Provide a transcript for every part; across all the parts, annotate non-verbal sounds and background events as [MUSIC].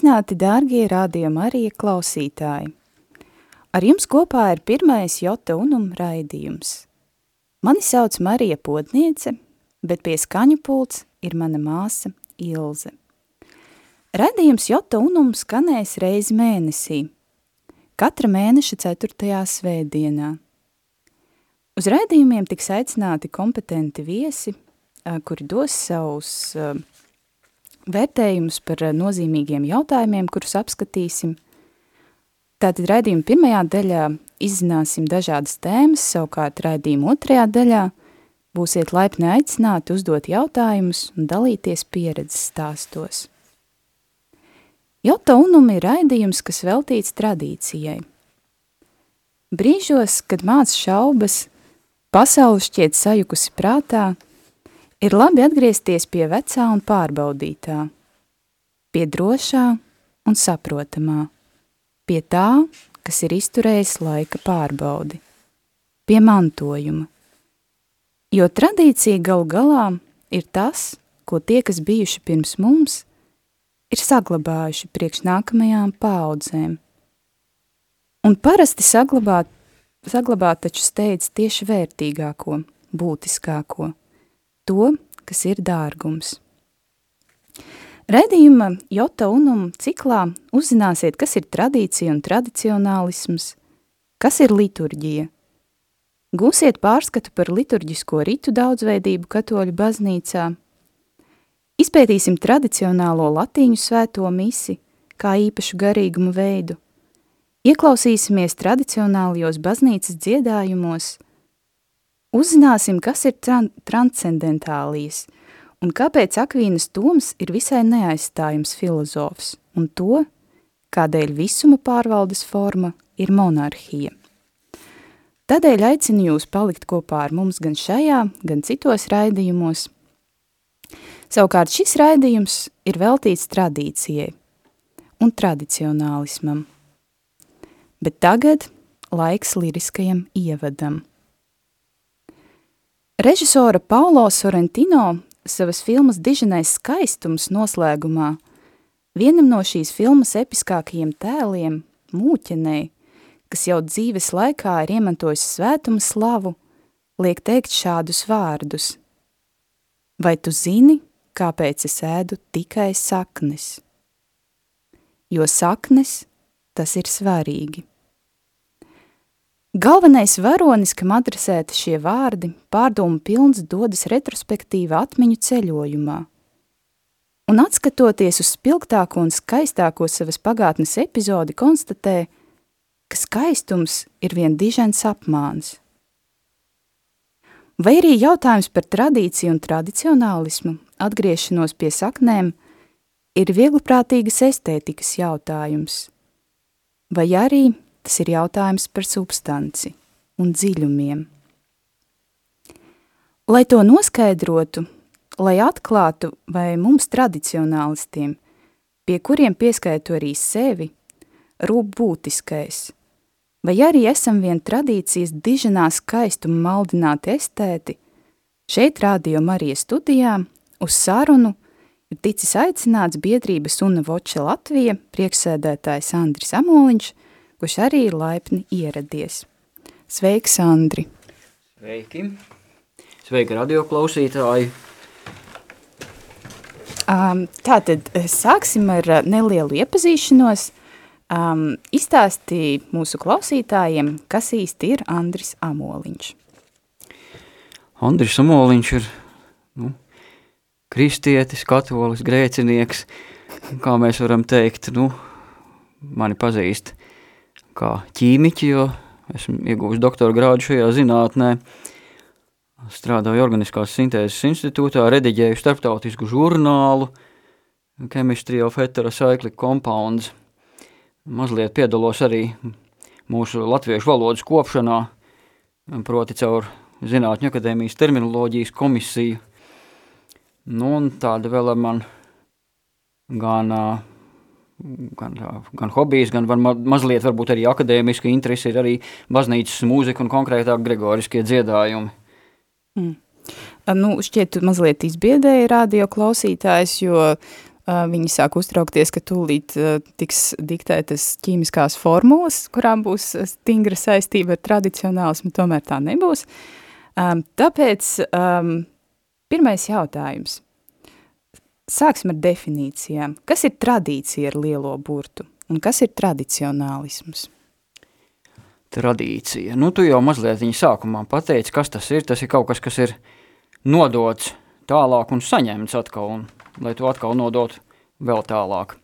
Sveicināti, dārgie rādījuma arī klausītāji! Ar jums kopā ir pirmais Jota Unum raidījums. Mani sauc Marija Potniece, bet pie skaņu pults ir mana māsa Ilze. Raidījums Jota Unum skanēs reizi mēnesī, katra mēneša 4. svētdienā. Uz raidījumiem tiks aicināti kompetenti viesi, kuri dos savus vērtējumus par eh, nozīmīgiem jautājumiem, kurus apskatīsim. Tātad raidījuma pirmajā daļā izzināsim dažādas tēmas, savukārt raidījuma otrajā daļā būsiet laipni aicināti uzdot jautājumus un dalīties pieredzes stāstos. Jota unumi ir raidījums, kas veltīts tradīcijai. Brīžos, kad māc šaubas, pasauli šķiet sajukusi prātā – Ir labi atgriezties pie vecā un pārbaudītā, pie drošā un saprotamā, pie tā, kas ir izturējis laika pārbaudi, pie mantojuma. Jo tradīcija gal galā ir tas, ko tie, kas bijuši pirms mums, ir saglabājuši priekš nākamajām paudzēm. Un parasti saglabāt, saglabāt taču steidz tieši vērtīgāko, būtiskāko – to, kas ir dārgums. Redījuma Jota Unum ciklā uzzināsiet, kas ir tradīcija un tradicionālisms, kas ir liturģija. Gūsiet pārskatu par liturģisko ritu daudzveidību katoļu baznīcā. Izpētīsim tradicionālo latīņu svēto misi kā īpašu garīgumu veidu. Ieklausīsimies tradicionālajos baznīcas dziedājumos – Uzzināsim, kas ir tran transcendentālijas un kāpēc Akvīnas Toms ir visai neaizstājams filozofs un to, kādēļ visuma pārvaldes forma ir monarhija. Tādēļ aicinu jūs palikt kopā ar mums gan šajā, gan citos raidījumos. Savukārt šis raidījums ir veltīts tradīcijai un tradicionālismam. Bet tagad laiks liriskajam ievadam – Režisora Paulo Sorrentino savas filmas Diženais skaistums noslēgumā vienam no šīs filmas episkākajiem tēliem, mūķenei, kas jau dzīves laikā ir iemantojis svētuma slavu, liek teikt šādus vārdus. Vai tu zini, kāpēc es ēdu tikai saknes? Jo saknes tas ir svarīgi. Galvenais varonis, kam adresēti šie vārdi, pārdomu pilns dodas retrospektīva atmiņu ceļojumā. Un atskatoties uz spilgtāko un skaistāko savas pagātnes epizodi, konstatē, ka skaistums ir vien dižens apmāns. Vai arī jautājums par tradīciju un tradicionālismu, atgriešanos pie saknēm, ir viegliprātīgas estētikas jautājums, vai arī Tas ir jautājums par substanci un dziļumiem. Lai to noskaidrotu, lai atklātu, vai mums tradicionālistiem, pie kuriem pieskaitu arī sevi, rūp būtiskais, vai arī esam vien tradīcijas diženā skaistumu maldināti estēti, šeit rādio Marijas studijā uz sarunu ir ticis aicināts biedrības Una Voča Latvija priekšsēdētājs Andris Amoliņš – kurš arī ir laipni ieradies. Sveiks, Andri! Sveiki! Sveiki, radio klausītāji! Um, tātad eh, sāksim ar eh, nelielu iepazīšanos. Um, izstāstīja mūsu klausītājiem, kas īsti ir Andris Amoliņš. Andris Amoliņš ir nu, kristietis, katolis, grēcinieks, kā mēs varam teikt, nu, mani pazīst kā ķīmiķi, jo esmu ieguvusi doktora grādu šajā zinātnē. strādāju Organiskās sintēzes institūtā, rediģēju starptautisku žurnālu Chemistry of Heterocyclic Compounds. Mazliet piedalos arī mūsu latviešu valodas kopšanā, proti caur Zinātņu akadēmijas terminoloģijas komisiju. Nu, un tāda vēl ar man gan, gan, gan hobijs, gan ma mazliet varbūt arī akadēmiska interese ir arī baznīcas mūzika un konkrētāk gregoriskie dziedājumi. Mm. Nu, šķiet, mazliet izbiedēji radio klausītājs, jo uh, viņi sāk uztraukties, ka tūlīt uh, tiks diktētas ķīmiskās formulas, kurām būs stingra saistība ar tradicionālismu, tomēr tā nebūs. Um, tāpēc um, pirmais jautājums. Sāksim ar definīcijām. Kas ir tradīcija ar lielo burtu un kas ir tradicionālisms? Tradīcija. Nu, tu jau mazliet viņa sākumā pateici, kas tas ir. Tas ir kaut kas, kas ir nodots tālāk un saņemts atkal, un, lai to atkal nodotu vēl tālāk.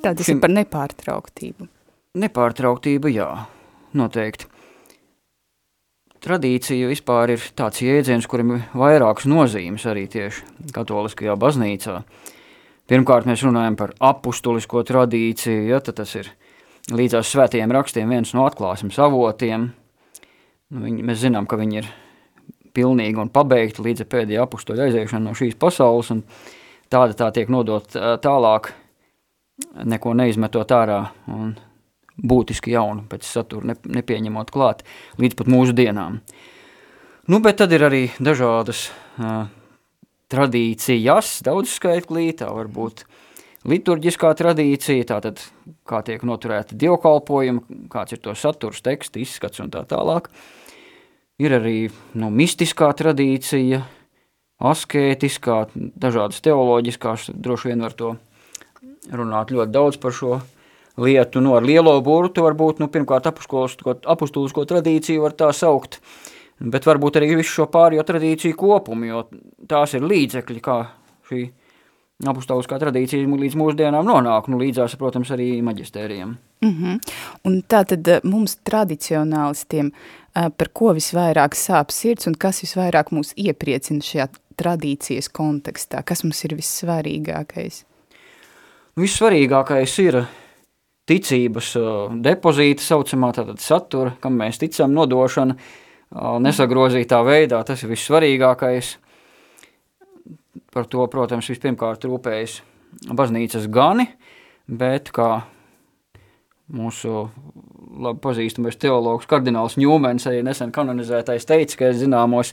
Tā tas Šim... ir par nepārtrauktību. Nepārtrauktība, jā, noteikti. Tradīcija vispār ir tāds jēdziens, kurim ir vairākas nozīmes arī tieši katoliskajā baznīcā. Pirmkārt, mēs runājam par apustulisko tradīciju, ja, tas ir līdzās svētajiem rakstiem viens no atklāsmes avotiem. Nu, viņi, mēs zinām, ka viņi ir pilnīgi un pabeigti līdz pēdējā apustuļa aiziešana no šīs pasaules, un tāda tā tiek nodot tālāk, neko neizmetot ārā un būtiski jaunu pēc satura ne, nepieņemot klāt līdz pat mūsu dienām. Nu, bet tad ir arī dažādas uh, tradīcijas, daudz skaitlī, tā var būt liturģiskā tradīcija, tātad kā tiek noturēta dievkalpojuma, kāds ir to saturs, teksts, izskats un tā tālāk. Ir arī nu, mistiskā tradīcija, askētiskā, dažādas teoloģiskās, droši vien var to runāt ļoti daudz par šo lietu, nu ar lielo burtu varbūt, nu pirmkārt apustulisko tradīciju var tā saukt, bet varbūt arī visu šo pārējo tradīciju kopumu, jo tās ir līdzekļi, kā šī apustuliskā tradīcija līdz mūsdienām nonāk, nu līdzās, protams, arī maģistērijiem. Mm -hmm. Un tā tad eh, mums tradicionālistiem, eh, par ko visvairāk sāp sirds un kas visvairāk mūs iepriecina šajā tradīcijas kontekstā? Kas mums ir vissvarīgākais? Vissvarīgākais ir ticības depozīta saucamā tātad satura, kam mēs ticam, nodošana nesagrozītā veidā, tas ir vissvarīgākais. Par to, protams, vispirmkārt rūpējas baznīcas gani, bet kā mūsu labi pazīstamais teologs kardināls Ņūmens, arī nesen kanonizētais teica, ka zināmos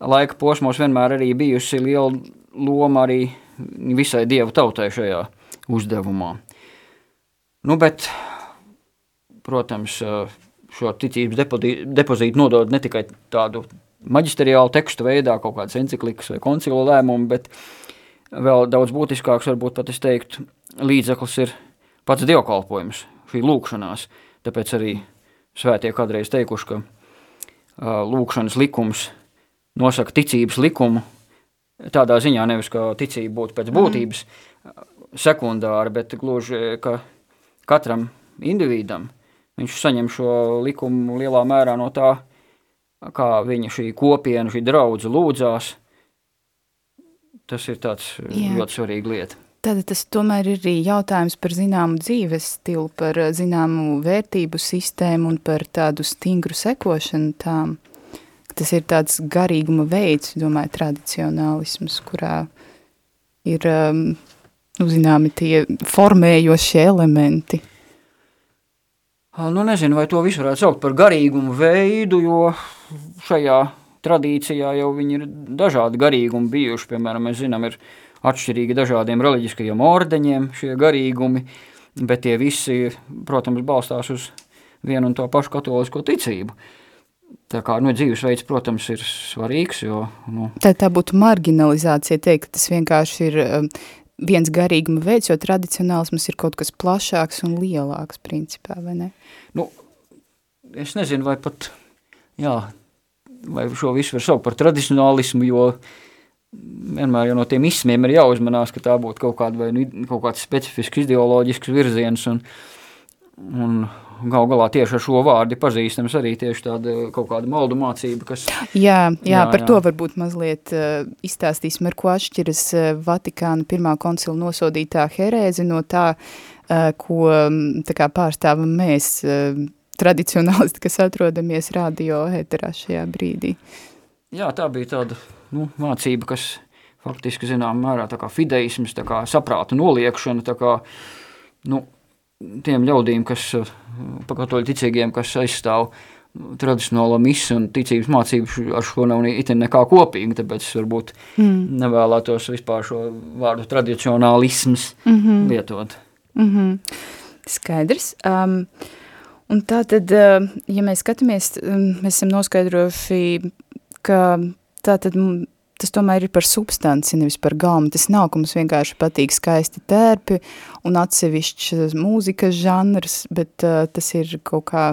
laika posmos vienmēr arī bijusi liela loma arī visai dievu tautai šajā uzdevumā. Nu, bet, protams, šo ticības depozītu nodod ne tikai tādu maģisteriālu tekstu veidā, kaut kādas enciklikas vai koncila lēmumu, bet vēl daudz būtiskāks, varbūt pat es teiktu, līdzeklis ir pats dievkalpojums, šī lūkšanās. Tāpēc arī svētie kādreiz teikuši, ka uh, lūkšanas likums nosaka ticības likumu, tādā ziņā nevis, ka ticība būtu pēc būtības mm. sekundāra, bet gluži, ka katram individam. Viņš saņem šo likumu lielā mērā no tā, kā viņa šī kopiena, šī draudze lūdzās. Tas ir tāds Jā. ļoti svarīga lieta. Tad tas tomēr ir arī jautājums par zināmu dzīves stilu, par zināmu vērtību sistēmu un par tādu stingru sekošanu tām. Tas ir tāds garīguma veids, domāju, tradicionālisms, kurā ir um, nu, zināmi tie formējošie elementi? Nu, nezinu, vai to visu varētu saukt par garīgumu veidu, jo šajā tradīcijā jau viņi ir dažādi garīgumi bijuši. Piemēram, mēs zinām, ir atšķirīgi dažādiem reliģiskajiem ordeņiem šie garīgumi, bet tie visi, protams, balstās uz vienu un to pašu katolisko ticību. Tā kā nu, dzīvesveids, protams, ir svarīgs. Jo, nu. tā, tā būtu marginalizācija, teikt, ka tas vienkārši ir viens garīguma veids, jo tradicionālisms ir kaut kas plašāks un lielāks principā, vai ne? Nu, es nezinu, vai pat, jā, vai šo visu var saukt par tradicionālismu, jo vienmēr jau no tiem ismiem ir jāuzmanās, ka tā būtu kaut, kāda, vai, nu, kaut kāds specifisks ideoloģisks virziens un, un, gal galā tieši ar šo vārdu pazīstams arī tieši tāda kaut kāda maldu mācība, kas... Jā, jā, jā par jā. to varbūt mazliet uh, izstāstīsim, ar ko atšķiras uh, Vatikāna pirmā koncila nosodītā herēze no tā, uh, ko tā kā pārstāvam mēs, uh, tradicionālisti, kas atrodamies radio ēterā šajā brīdī. Jā, tā bija tāda nu, mācība, kas faktiski zinām mērā tā kā fideisms, tā kā saprāta noliekšana, tā kā, nu, tiem ļaudīm, kas, pa katoļu ticīgiem, kas aizstāv tradicionālo misu un ticības mācību ar šo nav itin nekā kopīgi, tāpēc es varbūt mm. nevēlētos vispār šo vārdu tradicionālisms mm -hmm. lietot. Mm -hmm. Skaidrs. Um, un tā tad, uh, ja mēs skatāmies, mēs esam noskaidrojuši, ka tā tad tas tomēr ir par substanci, nevis par gaumu. Tas nav, ka mums vienkārši patīk skaisti tērpi un atsevišķs mūzikas žanrs, bet uh, tas ir kaut kā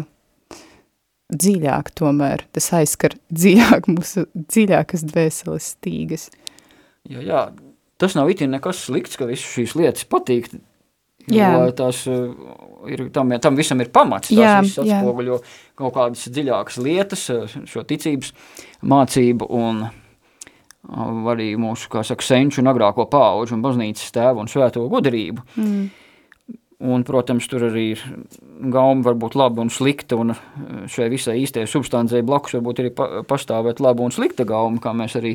dziļāk tomēr. Tas aizskar dziļāk [LAUGHS] mūsu dziļākas dvēseles stīgas. Jā, jā, tas nav itin nekas slikts, ka visas šīs lietas patīk. Jā. Tās uh, ir, tam, tam visam ir pamats. Tās jā, visas atspoguļo jā. kaut kādas dziļākas lietas, šo ticības mācību un arī mūsu, kā saka, senču un agrāko pauģu un baznīcas tēvu un svēto gudrību. Mm. Un, protams, tur arī ir gauma varbūt laba un slikta, un šai visai īstajai substancei blakus varbūt arī pa, pastāvēt laba un slikta gauma, kā mēs arī,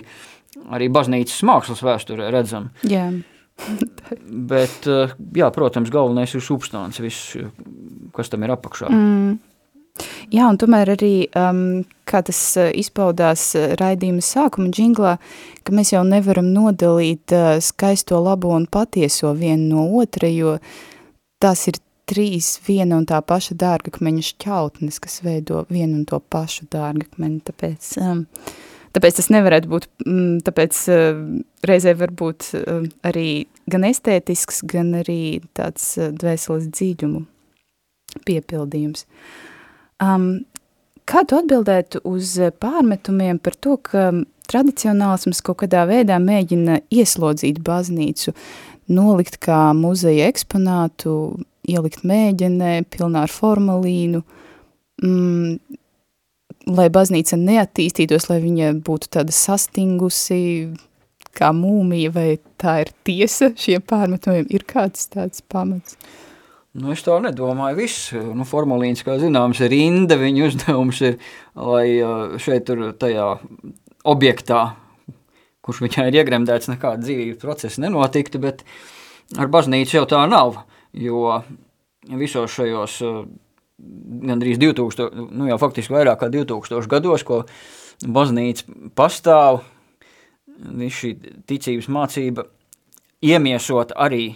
arī baznīcas mākslas vēsturē redzam. Jā. Bet, jā, protams, galvenais ir substance, viss, kas tam ir apakšā. Mm. Jā, un tomēr arī, um, kā tas uh, izpaudās uh, raidījuma sākuma džinglā, ka mēs jau nevaram nodalīt uh, skaisto labo un patieso vienu no otra, jo tās ir trīs viena un tā paša dārgakmeņa šķautnes, kas veido vienu un to pašu dārgakmeni, tāpēc, um, tāpēc tas nevarētu būt, um, tāpēc uh, reizē var būt uh, arī gan estētisks, gan arī tāds uh, dvēseles dzīļumu piepildījums. Uh, Um, kā tu atbildētu uz pārmetumiem par to, ka tradicionālisms kaut kādā veidā mēģina ieslodzīt baznīcu, nolikt kā muzeja eksponātu, ielikt mēģinē, pilnā ar formalīnu, mm, lai baznīca neattīstītos, lai viņa būtu tāda sastingusi, kā mūmija, vai tā ir tiesa šiem pārmetumiem, ir kāds tāds pamats? Uh, Nu, es tā nedomāju. Viss, nu, formulīns, kā zināms, ir rinda. Viņa uzdevums ir, lai šeit tur tajā objektā, kurš viņai ir iegremdēts, nekāda dzīvības procesa nenotiktu, bet ar baznīcu jau tā nav, jo visos šajos gandrīz 2000, nu jau faktiski vairāk kā 2000 gados, ko baznīca pastāv, šī ticības mācība iemiesot arī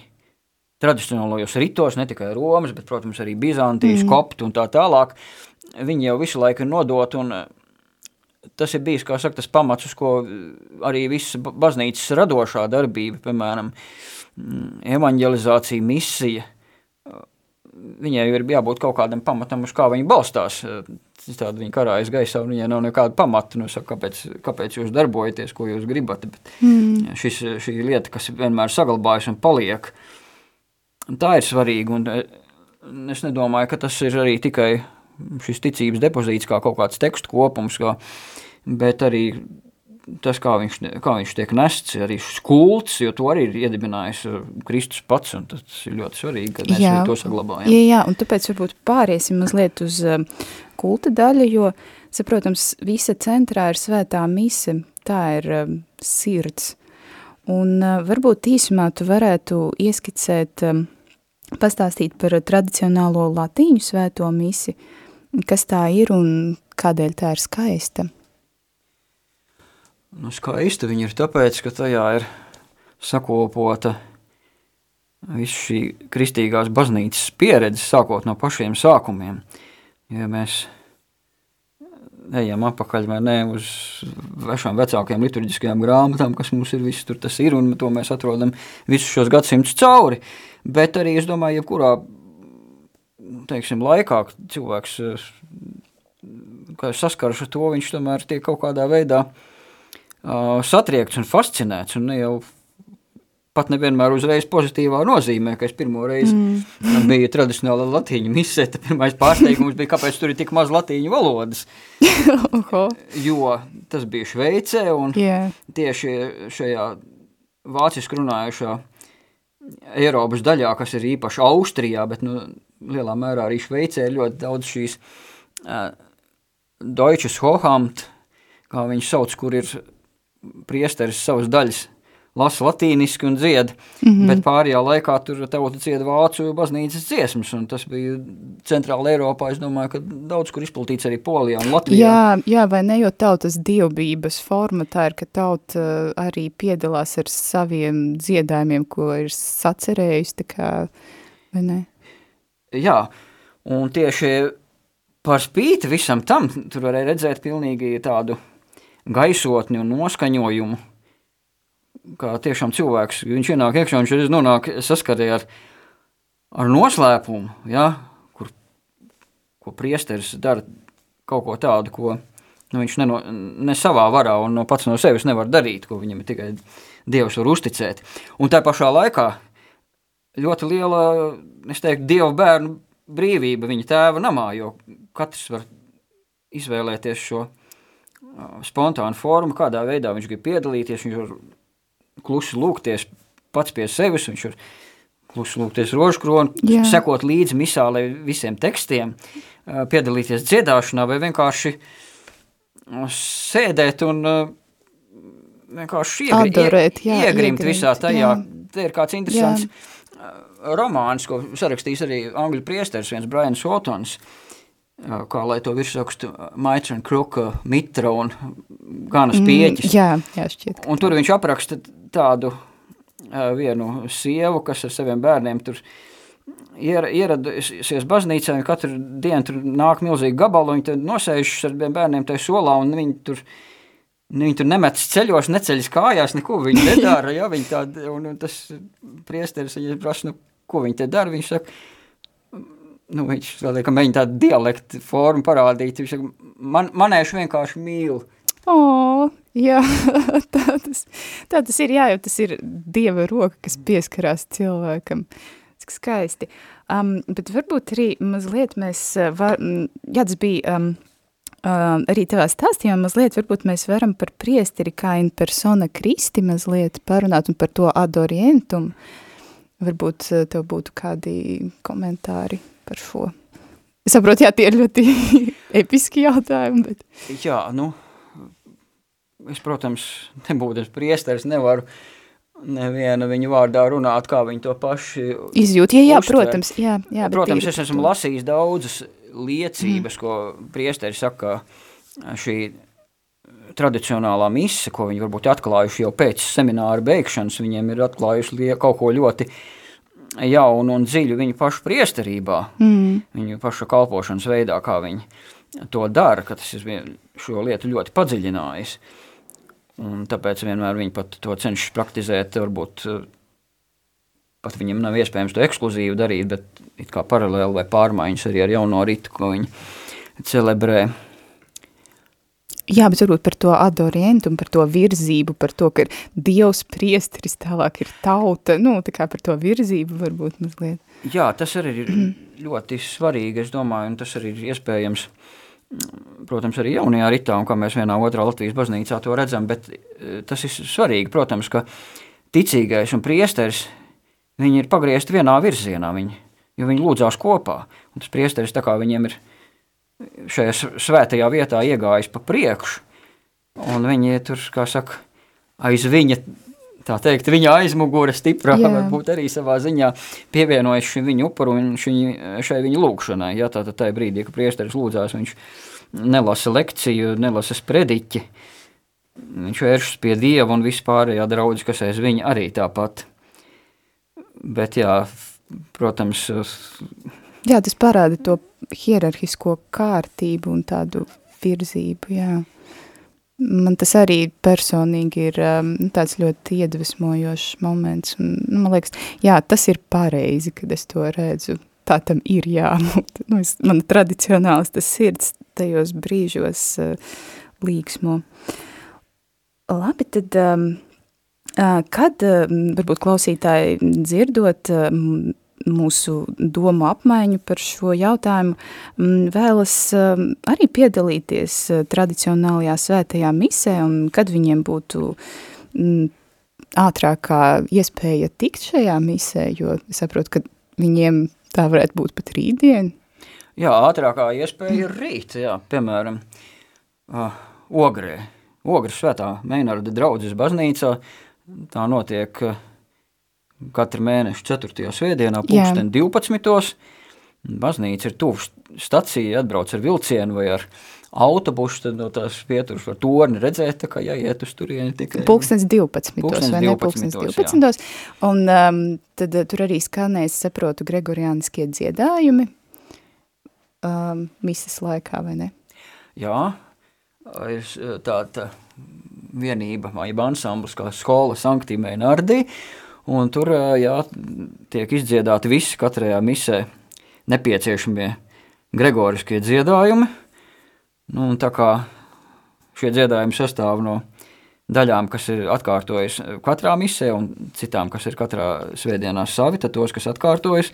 tradicionālajos ritos, ne tikai Romas, bet, protams, arī Bizantijas, mm. koptu un tā tālāk, viņi jau visu laiku ir nodot, un eh, tas ir bijis, kā saka, tas pamats, uz ko arī visa baznīcas radošā darbība, piemēram, mm, evanģelizācija, misija, viņai ir jābūt kaut kādam pamatam, uz kā viņi balstās. Tāda viņa karājas gaisā, un viņai nav nekāda pamata, nu, saka, kāpēc, kāpēc jūs darbojaties, ko jūs gribat, bet mm. šis, šī lieta, kas vienmēr saglabājas un paliek, uh, Tā ir svarīga, un eh, es nedomāju, ka tas ir arī tikai šis ticības depozīts kā kaut kāds tekstu kopums, kā, bet arī tas, kā viņš, kā viņš tiek nests, arī šis kults, jo to arī ir iedibinājis eh, Kristus pats, un tas ir ļoti svarīgi, ka mēs jā, to saglabājam. Jā, jā, un tāpēc varbūt pāriesim mazliet uz eh, kulta daļu, jo, saprotams, visa centrā ir svētā mise, tā ir sirds, un varbūt īsumā tu varētu ieskicēt pastāstīt par tradicionālo latīņu svēto misi, kas tā ir un kādēļ tā ir skaista? Nu, skaista viņa ir tāpēc, ka tajā ir sakopota visu šī kristīgās baznīcas pieredze, sākot no pašiem sākumiem. Ja mēs ejam apakaļ vai ne uz vešām vecākajām liturģiskajām grāmatām, kas mums ir viss tur tas ir, un to mēs atrodam visus šos gadsimtus cauri. Bet arī, es domāju, jebkurā, teiksim, laikā cilvēks, kā saskaras ar to, viņš tomēr tiek kaut kādā veidā uh, satriekts un fascinēts, un ne jau pat nevienmēr uzreiz pozitīvā nozīmē, ka es pirmo reizi mm. biju tradicionāla latīņu misē, tad pirmais pārsteigums bija, kāpēc tur ir tik maz latīņu valodas. [LAUGHS] jo tas bija Šveicē un yeah. tieši šajā vāciski runājušā Eiropas daļā, kas ir īpaši Austrijā, bet nu, lielā mērā arī Šveicē ir ļoti daudz šīs uh, Deutsches Hohamt, kā viņš sauc, kur ir priesteris savas daļas lasa latīniski un dzied, mm -hmm. bet pārējā laikā tur tauta dzied vācu baznīcas dziesmas, un tas bija centrāla Eiropā, es domāju, ka daudz kur izplatīts arī Polijā un Latvijā. Jā, jā vai ne, jo tautas dievbības forma tā ir, ka tauta uh, arī piedalās ar saviem dziedājumiem, ko ir sacerējusi, tā kā, vai ne? Jā, un tieši par spīti visam tam, tur varēja redzēt pilnīgi tādu gaisotni un noskaņojumu, kā tiešām cilvēks, viņš ienāk iekšā, viņš nonāk saskarē ar, ar noslēpumu, ja, kur, ko priesteris dara kaut ko tādu, ko nu, viņš neno, ne savā varā un no pats no sevis nevar darīt, ko viņam tikai Dievs var uzticēt. Un tā pašā laikā ļoti liela, es teiktu, Dieva bērnu brīvība viņa tēva namā, jo katrs var izvēlēties šo spontānu formu, kādā veidā viņš grib piedalīties, viņš var klusi lūgties pats pie sevis, viņš var klusi lūgties rožkronu, Jā. sekot līdzi misālē visiem tekstiem, piedalīties dziedāšanā vai vienkārši sēdēt un vienkārši iegri, Adorēt, jā, iegrimt visā tajā. Jā. Te ir kāds interesants jā. romāns, ko sarakstījis arī angļu priesteris, viens Brians Waltons, kā lai to virsrakstu Maitra un Kruka mitra un ganas pieķis. Mm, jā, jā, šķiet. Un tur viņš apraksta tādu vienu sievu, kas ar saviem bērniem tur ieradusies baznīcā, un katru dienu tur nāk milzīgi gabalu, viņi tur nosēžas ar bērniem tajā solā, un viņi tur, viņi tur nemetas ceļos, neceļas kājās, neko viņi nedara, [LAUGHS] ja, viņi tādi, un, un tas priesteris, viņi prasa, nu, ko viņi te dara, viņš saka, nu, viņš vēl ka mēģina tādu dialektu formu parādīt, viņš saka, man, manēšu vienkārši mīlu. O, jā, [LAUGHS] tā tas, tā tas ir, jā, jo tas ir Dieva roka, kas pieskarās cilvēkam. Cik skaisti. Um, bet varbūt arī mazliet mēs, var, jā, tas bija um, um, arī tavā stāstījumā mazliet, varbūt mēs varam par priesteri kā in persona Kristi mazliet parunāt un par to adorientumu. Varbūt tev būtu kādi komentāri par šo. Es saprotu, jā, tie ir ļoti [LAUGHS] episki jautājumi, bet... Jā, nu, es, protams, nebūdams priesteris, nevaru neviena viņa vārdā runāt, kā viņi to paši izjūt. Jā, jā, uztver. protams, jā, jā. Protams, es esmu lasījis daudzas liecības, mm. ko priesteri saka, šī tradicionālā mise, ko viņi varbūt atklājuši jau pēc semināra beigšanas, viņiem ir atklājuši kaut ko ļoti jaunu un dziļu viņu pašu priesterībā, mm. viņu pašu kalpošanas veidā, kā viņi to dara, ka tas ir šo lietu ļoti padziļinājis. Un tāpēc vienmēr viņi pat to cenšas praktizēt. Varbūt eh, pat viņiem nav iespējams to ekskluzīvi darīt, bet it kā paralēli vai pārmaiņas arī ar jauno ritu, ko viņi celebrē. Jā, bet varbūt par to adorientu un par to virzību, par to, ka ir dievs priesteris, tālāk ir tauta, nu, tā kā par to virzību varbūt mazliet. Jā, tas arī ir ļoti svarīgi, es domāju, un tas arī ir iespējams protams, arī jaunajā ritā, un kā mēs vienā otrā Latvijas baznīcā to redzam, bet e, tas ir svarīgi, protams, ka ticīgais un priesteris, viņi ir pagriezti vienā virzienā, viņi, jo viņi lūdzās kopā, un tas priesteris tā kā viņiem ir šajā svētajā vietā iegājis pa priekšu, un viņi tur, kā saka, aiz viņa tā teikt, viņa aizmugure stiprā, Jā. varbūt arī savā ziņā pievienojas šim viņa upuru un šī, šai viņa lūkšanai. Ja, tātad tajā brīdī, kad priesteris lūdzās, viņš nelasa lekciju, nelasa sprediķi, viņš vēršas pie Dieva un vispārējā draudz, kas aiz viņa arī tāpat. Bet jā, protams... Jā, tas parāda to hierarhisko kārtību un tādu virzību, jā. Man tas arī personīgi ir um, tāds ļoti iedvesmojošs moments. Un, nu, man liekas, jā, tas ir pareizi, kad es to redzu. Tā tam ir jābūt. Nu, es, man tradicionāls tas sirds tajos brīžos uh, līksmo. Labi, tad um, Kad varbūt klausītāji dzirdot mūsu domu apmaiņu par šo jautājumu, vēlas arī piedalīties tradicionālajā svētajā misē un kad viņiem būtu ātrākā iespēja tikt šajā misē, jo es saprotu, ka viņiem tā varētu būt pat rītdien. Jā, ātrākā iespēja ir rīt, jā, piemēram, uh, Ogrē. Ogres svētā Meinarda draudzes baznīcā, tā notiek uh, katru mēnešu 4. svētdienā, pulksten 12. Baznīca ir tuvu stacija, atbrauc ar vilcienu vai ar autobusu, tad no tās pieturas var torni redzēt, tā kā jāiet uz turieni tikai. Pulkstens 12. Pulkstens vai ne? Pulkstens 12. 12. Un um, tad uh, tur arī skanēs, saprotu, gregoriāniskie dziedājumi um, misas laikā, vai ne? Jā, ir tā, tā vienība, vai ansamblis kā skola Sankti Meinardī, un tur, jā, tiek izdziedāti visi katrajā misē nepieciešamie gregoriskie dziedājumi, nu, tā kā šie dziedājumi sastāv no daļām, kas ir atkārtojas katrā misē, un citām, kas ir katrā svētdienā savi, tad tos, kas atkārtojas,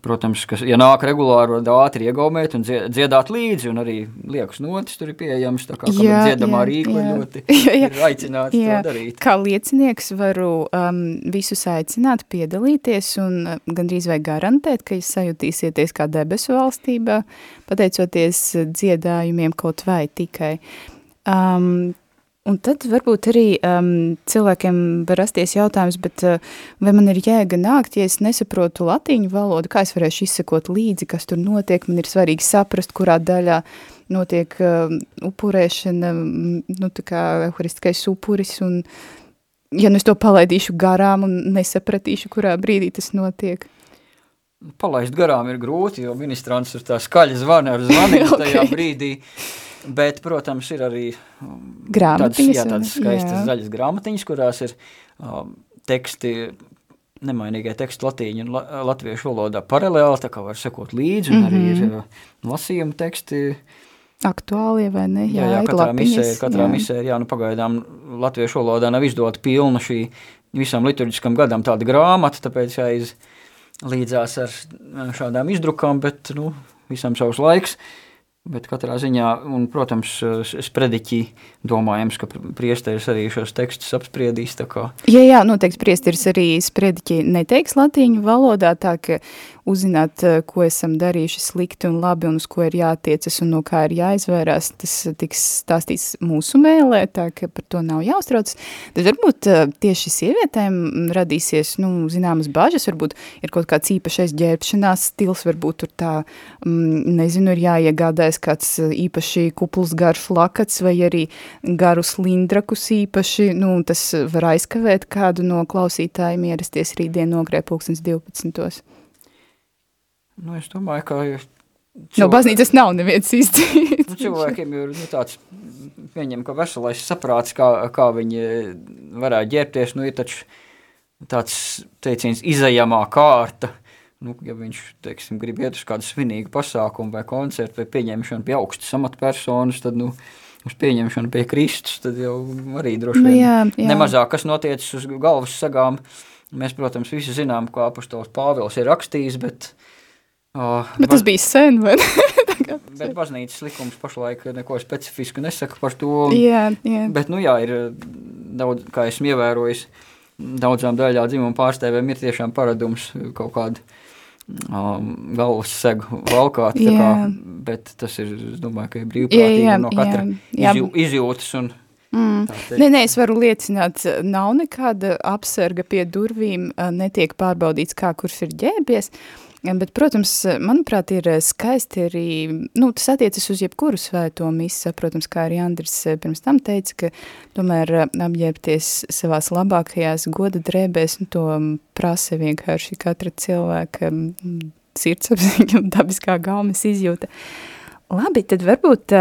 Protams, ka, ja nāk regulāri, tad ātri iegaumēt un dziedāt līdzi, un arī liekas notis tur ir pieejams, tā kā jā, dziedamā rīkla ļoti [LAUGHS] jā, jā. ir aicināts jā. to darīt. Kā liecinieks varu um, visus aicināt piedalīties un uh, gandrīz vai garantēt, ka jūs sajutīsieties kā debesu valstībā, pateicoties dziedājumiem kaut vai tikai. Um, Un tad varbūt arī um, cilvēkiem var rasties jautājums, bet uh, vai man ir jēga nākt, ja es nesaprotu latīņu valodu, kā es varēšu izsekot līdzi, kas tur notiek, man ir svarīgi saprast, kurā daļā notiek uh, upurēšana, nu tā kā euharistiskais upuris, un ja nu es to palaidīšu garām un nesapratīšu, kurā brīdī tas notiek. Palaist garām ir grūti, jo ministrants ir tā skaļa zvana ar [LAUGHS] zvaniem okay. tajā brīdī. Bet, protams, ir arī um, tādas, jā, tādas skaistas jā. zaļas grāmatiņas, kurās ir um, teksti, nemainīgie teksti latīņu un la, latviešu valodā paralēli, tā kā var sekot līdzi, un mm -hmm. arī ir mhm. uh, lasījuma teksti. Aktuālie vai ne? Jā, jā, jā katrā lapiņas, misē, katrā jā. misē jā, nu pagaidām latviešu valodā nav izdota pilna šī visam liturģiskam gadam tāda grāmata, tāpēc jāiz līdzās ar šādām izdrukām, bet, nu, visam savs laiks. Uh, Bet katrā ziņā, un, protams, sprediķi domājams, ka priesteris arī šos tekstus apspriedīs. Jā, jā, noteikti priesteris arī sprediķi neteiks latīņu valodā, tā ka uzzināt, eh, ko esam darījuši slikti un labi un uz ko ir jātiecas un no kā ir jāizvērās, tas tiks stāstīts mūsu mēlē, tā ka par to nav jāuztrauc. Tad varbūt eh, tieši sievietēm radīsies, nu, zināmas bažas, varbūt ir kaut kāds īpašais ģērbšanās stils, varbūt tur tā, mm, nezinu, ir jāiegādājas kāds eh, īpaši kupls garš lakats vai arī garus lindrakus īpaši, nu, tas var aizkavēt kādu no klausītājiem ierasties rītdien nogrē pulkstens 12. Nu, es domāju, ka... Cilvēki, no baznīcas nav neviens īsti. [LAUGHS] nu, cilvēkiem ir nu, tāds, viņam, ka veselais saprāts, kā, kā viņi varētu ģērbties, nu, ir taču tāds teiciens izējamā kārta, nu, ja viņš, teiksim, grib iet uz kādu svinīgu pasākumu vai koncertu vai pieņemšanu pie augstas amatpersonas, tad, nu, uz pieņemšanu pie Kristus, tad jau arī droši nu, vien nu, jā, jā. nemazāk, kas notiecas uz galvas sagām. Mēs, protams, visi zinām, ko apustols Pāvils ir rakstījis, bet Oh, bet tas bija sen, vai ne? [LAUGHS] bet baznīcas likums pašlaik neko specifisku nesaka par to. Jā, jā. Bet, nu jā, ir daudz, kā esmu ievērojis, daudzām daļā dzimuma pārstāvēm ir tiešām paradums kaut kādu um, galvas segu valkāt, kā, bet tas ir, es domāju, ka ir brīvprātīgi jā, jā, no katra jā, jā. Izjū, izjūtas un Mm. Nē, nē, es varu liecināt, nav nekāda apsarga pie durvīm, netiek pārbaudīts, kā kurš ir ģēbies. Bet, protams, manuprāt, ir skaisti arī, nu, tas attiecas uz jebkuru svēto misi, protams, kā arī Andris pirms tam teica, ka tomēr apģērbties savās labākajās goda drēbēs, nu, to prasa vienkārši katra cilvēka sirdsapziņa un dabiskā gaumes izjūta. Labi, tad varbūt,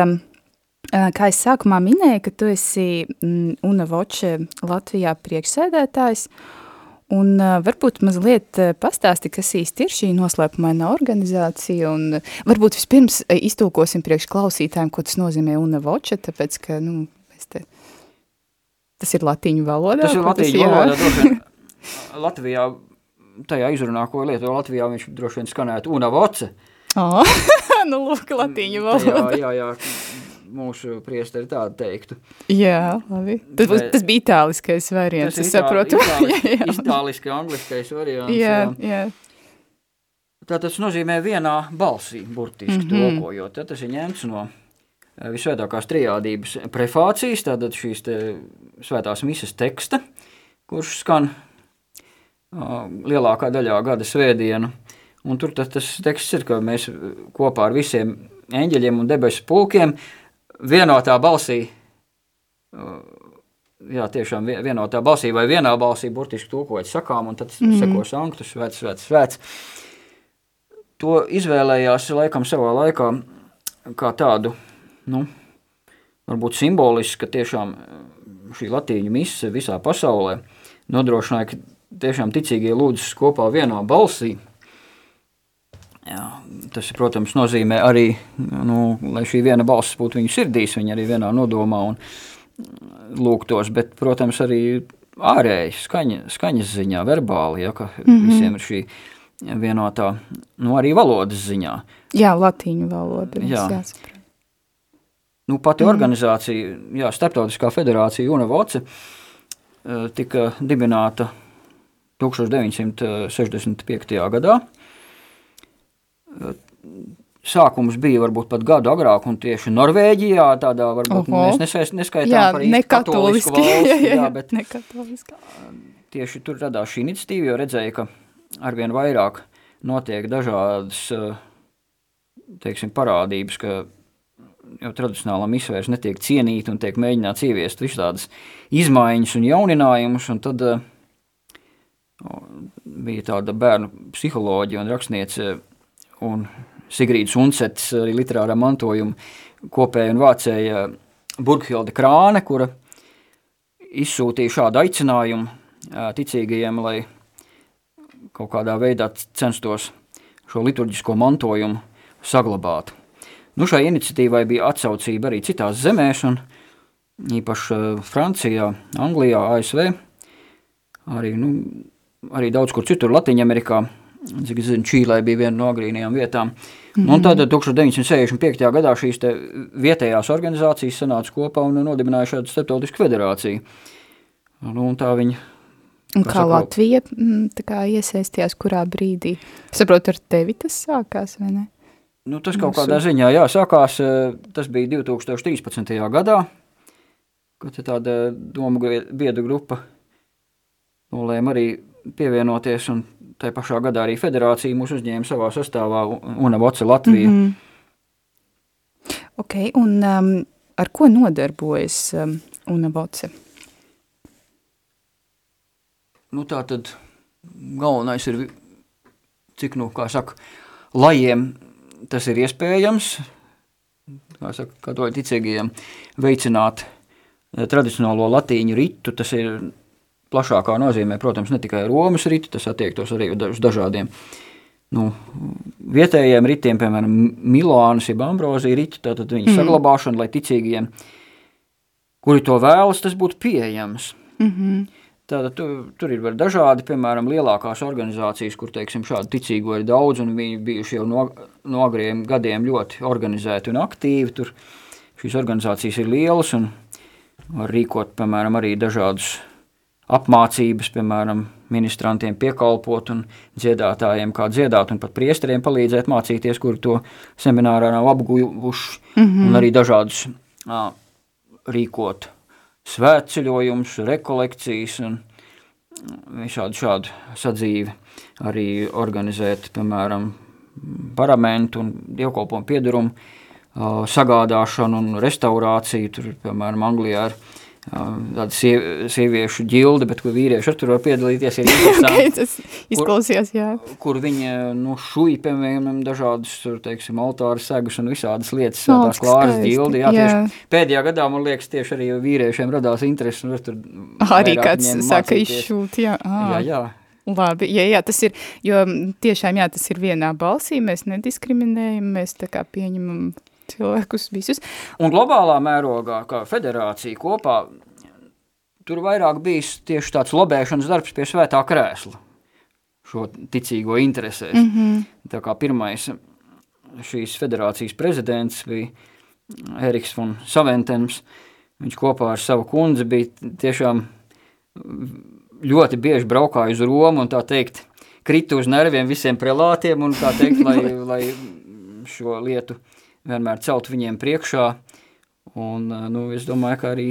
kā es sākumā minēju, ka tu esi Una Voče Latvijā priekšsēdētājs, Un uh, varbūt mazliet uh, pastāsti, kas īsti ir šī noslēpumaina organizācija, un varbūt vispirms uh, iztulkosim priekš klausītājiem, ko tas nozīmē UNA Voče, tāpēc, ka, nu, mēs te... Tas ir latīņu valodā? Tas ir latīņu jā? valodā, [LAUGHS] droši Latvijā, tajā izrunā, ko lieto Latvijā, viņš droši vien skanētu una voce. Oh, [LAUGHS] nu, lūk, latīņu valodā. Tajā, jā, jā, mūsu priesteri tādu teiktu. Jā, labi. Tas, Bet- tas bija itāliskais variants, es saprotu. [LAUGHS] Itāliski, angliskais variants. jā, jā. Tā tas nozīmē vienā balsī, burtiski mm. -hmm. tulkojot. Tad tas ir ņemts no eh, visvētākās trijādības prefācijas, tātad šīs te svētās misas teksta, kurš skan uh, lielākā daļā gada svētdienu. Un tur tas, tas teksts ir, ka mēs kopā ar visiem eņģeļiem un debesu pulkiem vienotā balsī, uh, jā, tiešām vie- vienotā balsī vai vienā balsī burtiski tulkojot sakām, un tad mm. -hmm. seko sanktu, svēts, svēts, svēts. To izvēlējās laikam savā laikā kā tādu, nu, varbūt simbolisku, ka tiešām eh, šī latīņu mise visā pasaulē nodrošināja, ka tiešām ticīgie lūdzas kopā vienā balsī. Jā, tas, protams, nozīmē arī, nu, lai šī viena balss būtu viņu sirdīs, viņa arī vienā nodomā un mm, lūgtos, bet, protams, arī ārēji, skaņa, skaņas ziņā, verbāli, ja, ka mm -hmm. visiem ir šī vienotā, nu, arī valodas ziņā. jā latīņu valoda. Jā. Jā. Jāsaprot. Nu, pati mm. organizācija, jā, Startautiskā federācija UNAVOCE eh, tika dibināta 1965. gadā. Sākums bija varbūt pat gadu agrāk, un tieši Norvēģijā tādā varbūt Oho. mēs nesaist, neskaitām Jā, par nekatoliski. valsti, [LAUGHS] Jā, jā, jā, bet nekatoliski. tieši tur radās šī iniciatīva, jo redzēja, ka arvien vairāk notiek dažādas teiksim, parādības, ka jau tradicionālā misija vairs netiek cienīta un tiek mēģināts ieviest visādas izmaiņas un jauninājumus, un tad bija tāda bērnu psiholoģija un rakstniece un Sigrīdas Unsets arī literārā mantojuma kopēja un vācēja Burghilde Krāne, kura izsūtīja šādu aicinājumu ā, ticīgajiem, lai kaut kādā veidā censtos šo liturģisko mantojumu saglabāt. Nu, šai iniciatīvai bija atsaucība arī citās zemēs, un īpaši ā, Francijā, Anglijā, ASV, arī, nu, arī daudz kur citur Latviņamerikā, cik es zinu, Čīlē bija viena no agrīnajām vietām. Mm -hmm. Un tad 1965. gadā šīs vietējās organizācijas sanāca kopā un nodibināja šādu starptautisku federāciju. Nu, tā viņa Un Kā kā Latvija mm, kā iesaistījās kurā brīdī? Saprotu, ar tevi tas sākās, vai ne? Nu, tas kaut Mūsu- kādā ziņā jā, sākās, eh, tas bija 2013. gadā, kad tāda domu grie- biedru grupa nolēma arī pievienoties, un tajā pašā gadā arī federācija mūs uzņēma savā sastāvā UNAVOCE Latvija. Mm -hmm. Ok, un um, ar ko nodarbojas um, UNAVOCE? Nu, tā tad galvenais ir, cik, nu, kā saka, lajiem tas ir iespējams, kā saka, katoļu ticīgajiem, veicināt eh, tradicionālo latīņu ritu, tas ir plašākā nozīmē, protams, ne tikai Romas ritu, tas attiektos arī uz dažādiem nu, vietējiem ritiem, piemēram, Milānas, jeb Ambrozija ritu, tātad viņa mm. saglabāšana, lai ticīgajiem, kuri to vēlas, tas būtu pieejams. Mm -hmm. Tātad tu, tur ir dažādi, piemēram, lielākās organizācijas, kur teiksim, šādu ticīgo ir daudz, un viņi bijuši jau no, no agriem gadiem ļoti organizēti un aktīvi. Tur šīs organizācijas ir lielas un var rīkot, piemēram, arī dažādus apmācības, piemēram, ministrantiem piekalpot un dziedātājiem kā dziedāt un pat priesteriem palīdzēt mācīties, kuri to seminārā nav apguvuši, mm -hmm. un arī dažādus ā, rīkot svētceļojumus, rekolekcijas un visādi šādu sadzīvi. Arī organizēt, piemēram, paramentu un dievkalpojumu piedarumu sagādāšanu un restaurāciju, tur, piemēram, Anglijā ir tāda sie- sieviešu ģilde, bet kur vīrieši ar tur var piedalīties, ir [LAUGHS] okay, tas izklausījās, jā. kur viņi nu, šuj, piemēram, dažādas, tur, teiksim, altāra segas un visādas lietas, O, tās cik klāras ģildi. Jā, Jā. tieši pēdējā gadā, man liekas, tieši arī vīriešiem radās interesi, un tur Arī kāds saka izšūt, jā. Jā, Ā, jā. Labi, jā, jā, tas ir, jo tiešām, jā, tas ir vienā balsī, mēs nediskriminējam, mēs tā kā pieņemam cilvēkus visus. Un globālā mērogā, kā federācija kopā, tur vairāk bijis tieši tāds lobēšanas darbs pie svētā krēsla, šo ticīgo interesēs. Mm -hmm. Tā kā pirmais šīs federācijas prezidents bija Eriks von Saventens, viņš kopā ar savu kundzi bija tiešām ļoti bieži braukāju uz Romu un tā teikt, kritu uz nerviem visiem prelātiem un tā teikt, lai, [LAUGHS] lai šo lietu vienmēr celt viņiem priekšā. Un, nu, es domāju, ka arī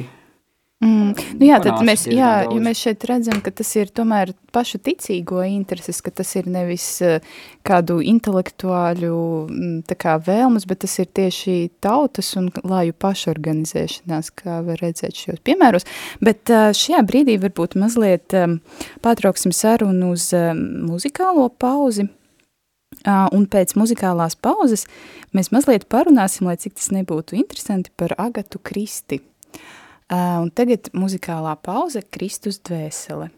Mm. Nu jā, tad mēs, jā, ja mēs šeit redzam, ka tas ir tomēr pašu ticīgo intereses, ka tas ir nevis kādu intelektuāļu tā kā vēlmes, bet tas ir tieši tautas un lāju pašorganizēšanās, kā var redzēt šos piemēros. Bet šajā brīdī varbūt mazliet pārtrauksim sarunu uz muzikālo pauzi, Un pēc muzikālās pauzes mēs mazliet parunāsim, lai cik tas nebūtu interesanti, par Agatu Kristi. Un tagad muzikālā pauze Kristus dvēsele.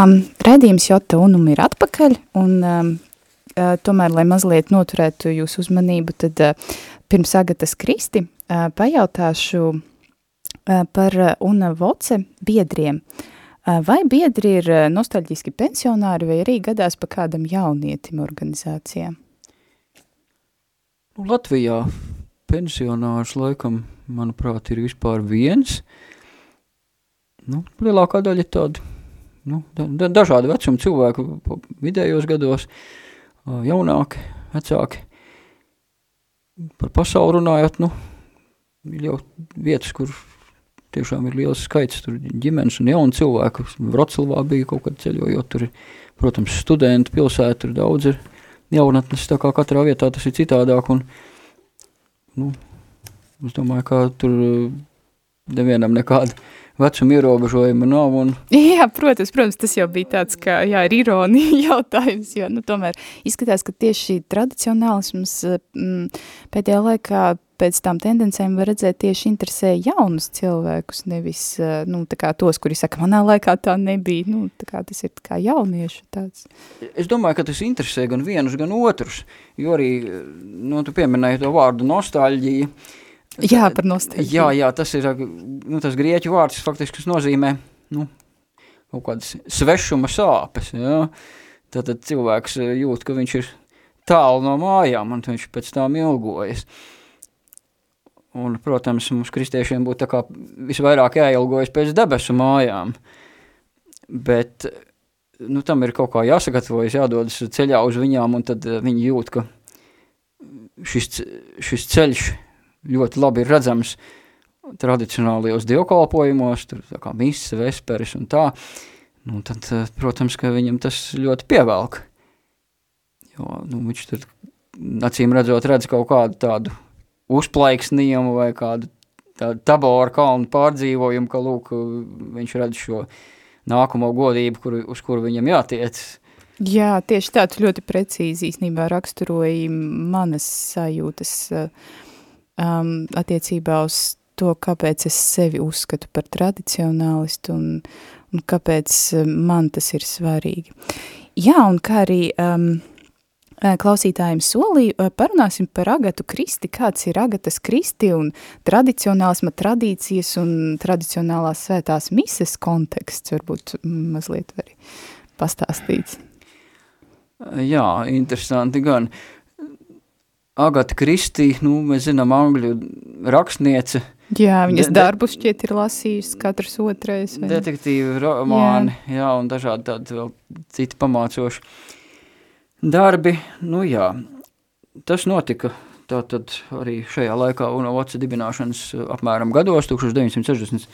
Um, Redījums Jota Unum ir atpakaļ, un um, uh, tomēr, lai mazliet noturētu jūsu uzmanību, tad uh, pirms Agatas Kristi uh, pajautāšu uh, par uh, Una Voce biedriem. Uh, vai biedri ir uh, nostalģiski pensionāri vai arī gadās pa kādam jaunietim organizācijām? Nu, Latvijā pensionārs laikam, manuprāt, ir vispār viens. Nu, lielākā daļa tādi nu, da, dažādi vecuma cilvēki vidējos gados, jaunāki, vecāki. Par pasauli runājot, nu, ir jau vietas, kur tiešām ir liels skaits tur ģimenes un jaunu cilvēku. Vroclavā bija kaut kad ceļojot, tur ir, protams, studenti, pilsēta, tur daudz ir jaunatnes, tā kā katrā vietā tas ir citādāk, un, nu, es domāju, ka tur nevienam nekāda vecuma ierobežojuma nav. Un... [LAUGHS] Jā, protams, protams, tas jau bija tāds, ka, jā, ir ironija [LAUGHS] jautājums, jo, nu, tomēr izskatās, ka tieši tradicionālisms m, pēdējā laikā pēc tām tendencēm var redzēt tieši interesē jaunus cilvēkus, nevis, nu, tos, kuri saka, manā laikā tā nebija, nu, tā kā tas ir kā jauniešu tāds. Es domāju, ka tas interesē gan vienus, gan otrus, jo arī, nu, tu pieminēji to vārdu nostalģija, Jā, par nostāju. Jā, jā, tas ir nu, tas grieķu vārds, faktiski, kas nozīmē nu, kaut kādas svešuma sāpes. Jā. Tātad cilvēks jūt, ka viņš ir tālu no mājām, un viņš pēc tām ilgojas. Un, protams, mums kristiešiem būtu visvairāk jāilgojas pēc debesu mājām. Bet nu, tam ir kaut kā jāsagatavojas, jādodas ceļā uz viņām, un tad viņi jūt, ka šis, šis ceļš ļoti labi ir redzams tradicionālajos dievkalpojumos, tur tā kā misas, vesperis un tā, nu tad, eh, protams, ka viņam tas ļoti pievelk. Jo, nu, viņš tur acīm redzot redz kaut kādu tādu uzplaiksnījumu vai kādu tādu taboru kalnu pārdzīvojumu, ka, lūk, viņš redz šo nākamo godību, kur, uz kuru viņam jātiec. Jā, tieši tā, tu ļoti precīzi īstenībā raksturoji manas sajūtas uh, um, attiecībā uz to, kāpēc es sevi uzskatu par tradicionālistu un, un kāpēc um, man tas ir svarīgi. Jā, un kā arī um, uh, klausītājiem solīju, uh, parunāsim par Agatu Kristi, kāds ir Agatas Kristi un tradicionālisma tradīcijas un tradicionālās svētās mises konteksts, varbūt mazliet arī pastāstīts. Jā, interesanti gan. Uh, Agata Kristī, nu, mēs zinām, angļu rakstniece. Jā, viņas de, darbus šķiet ir lasījusi katrs otrais. Vai? Detektīvi romāni, jā. jā, un dažādi tādi vēl citi pamācoši darbi. Nu jā, tas notika tātad arī šajā laikā un Oca dibināšanas apmēram gados, 1967.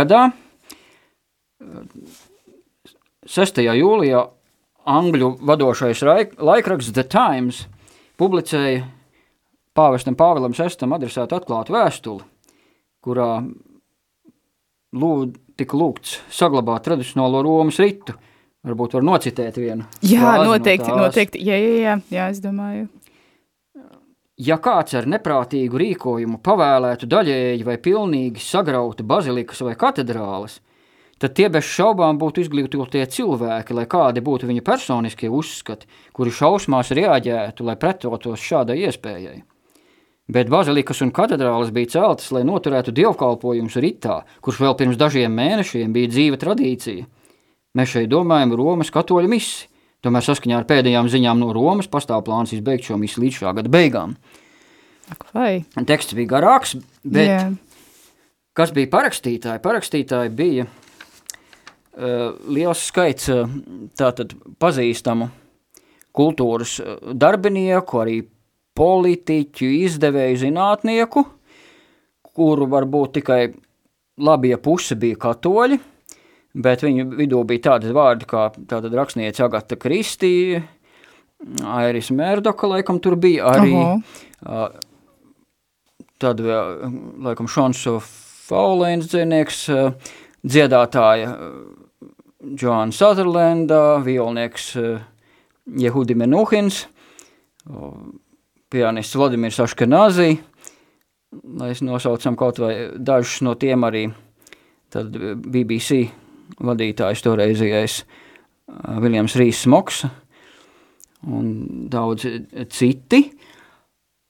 gadā. 6. jūlijā angļu vadošais laikraksts The Times – publicēja pāvestam Pāvilam VI adresētu atklātu vēstuli, kurā lūd, tika lūgts saglabāt tradicionālo Romas ritu. Varbūt var nocitēt vienu. Jā, noteikti, no noteikti. Jā, jā, jā, jā, es domāju. Ja kāds ar neprātīgu rīkojumu pavēlētu daļēji vai pilnīgi sagrautu bazilikas vai katedrāles, tad tie bez šaubām būtu izglītotie cilvēki, lai kādi būtu viņa personiskie uzskati, kuri šausmās reaģētu, lai pretotos šādai iespējai. Bet bazilikas un katedrāles bija celtas, lai noturētu dievkalpojumus ritā, kurš vēl pirms dažiem mēnešiem bija dzīva tradīcija. Mēs šeit domājam Romas katoļu misi, tomēr saskaņā ar pēdējām ziņām no Romas pastāv plāns izbeigt šo misi līdz šā gada beigām. Vai? Teksts bija garāks, bet yeah. kas bija parakstītāji? Parakstītāji bija liels skaits eh, tātad pazīstamu kultūras eh, darbinieku, arī politiķu, izdevēju zinātnieku, kuru varbūt tikai labie puse bija katoļi, bet viņu vidū bija tādi vārdi kā tātad rakstniece Agata Kristī, Airis Mērdoka, laikam tur bija arī, uh, tad laikam, Šons Faulēns dzinieks, uh, dziedātāja uh, Joanna Sutherlanda, violnieks eh, Jehudi Menuhins, pianists Vladimirs Aškenazī, es nosaucam kaut vai dažus no tiem arī tad BBC vadītājs toreizējais Viljams Rīs Smoks un daudzi citi.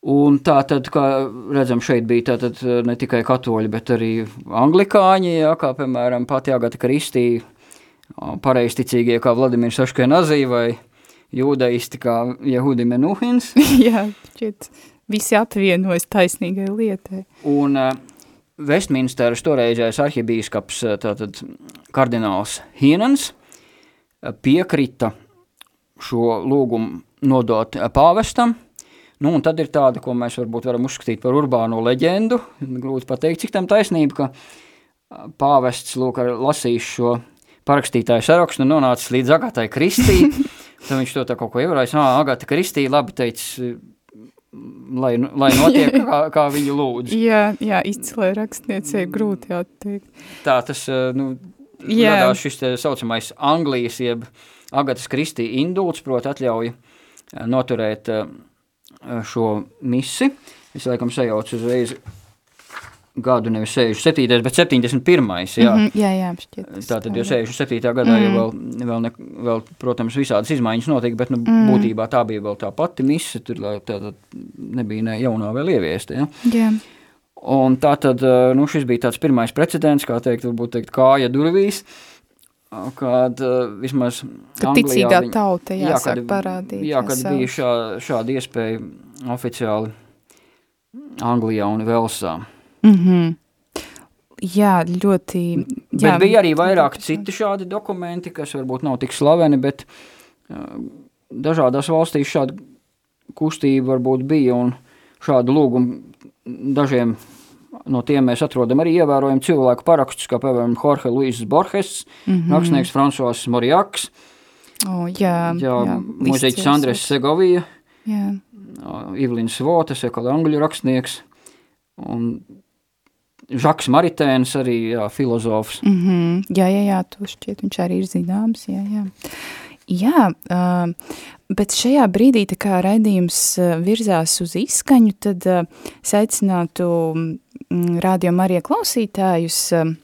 Un tā tad, kā redzam, šeit bija tātad ne tikai katoļi, bet arī anglikāņi, jā, kā piemēram pati Agata Kristī, pareisticīgie kā Vladimirs Aškenazī vai jūdaisti kā Jehudi Menuhins. [LAUGHS] jā, šķiet, visi apvienojas taisnīgai lietai. Un uh, Vestminsteras toreizējais arhibīskaps, tātad kardināls Hienans, piekrita šo lūgumu nodot pāvestam, Nu, un tad ir tāda, ko mēs varbūt varam uzskatīt par urbāno leģendu. Grūti pateikt, cik tam taisnība, ka pāvests lūk ar lasījis šo parakstītāju sarakstu un nonācis līdz Agatai Kristī. [LAUGHS] tad viņš to tā kaut ko ievarājis. Ā, Agata Kristī labi teicis, lai, lai notiek, [LAUGHS] kā, kā viņu lūdz. jā, jā, izcilē rakstniecei grūti atteikt. Tā tas, nu, jā. radās šis te saucamais Anglijas, jeb Agatas Kristī indults, proti atļauja noturēt šo misi. Es laikam sajaucu uzreiz gadu, nevis 67, bet 71. Jā, mm -hmm, jā, jā šķiet. Tātad jau 67. gadā mm. jau vēl, vēl, ne, vēl, protams, visādas izmaiņas notika, bet nu, mm. būtībā tā bija vēl tā pati mise, tur tātad nebija ne jaunā vēl ieviesta. Ja? Jā. Un tā tad, nu, šis bija tāds pirmais precedents, kā teikt, varbūt teikt, kāja durvīs, kad vismaz kad Anglijā ticīgā viņa, tauta jāsāk jā, kad, parādīt. Jā, kad jā, bija šā, šāda iespēja oficiāli Anglijā un Velsā. Mm -hmm. Jā, ļoti. Jā, bet bija arī vairāk citi šādi dokumenti, kas varbūt nav tik slaveni, bet uh, dažādās valstīs šāda kustība varbūt bija un šādu lūgumu dažiem no tiem mēs atrodam arī ievērojumu cilvēku parakstus, kā piemēram Jorge Luis Borges, mm -hmm. rakstnieks Fransuās Morijaks, oh, jā, jā, jā, mūziķis Andres Segovija, jā. Ivlins Votas, ja kāda angļu rakstnieks, un Žaks Maritēns arī, jā, filozofs. Mm -hmm. Jā, jā, jā, to šķiet, viņš arī ir zināms, jā, jā. Jā, uh, bet šajā brīdī, kā raidījums virzās uz izskaņu, tad uh, aicinātu radio Marija klausītājus um,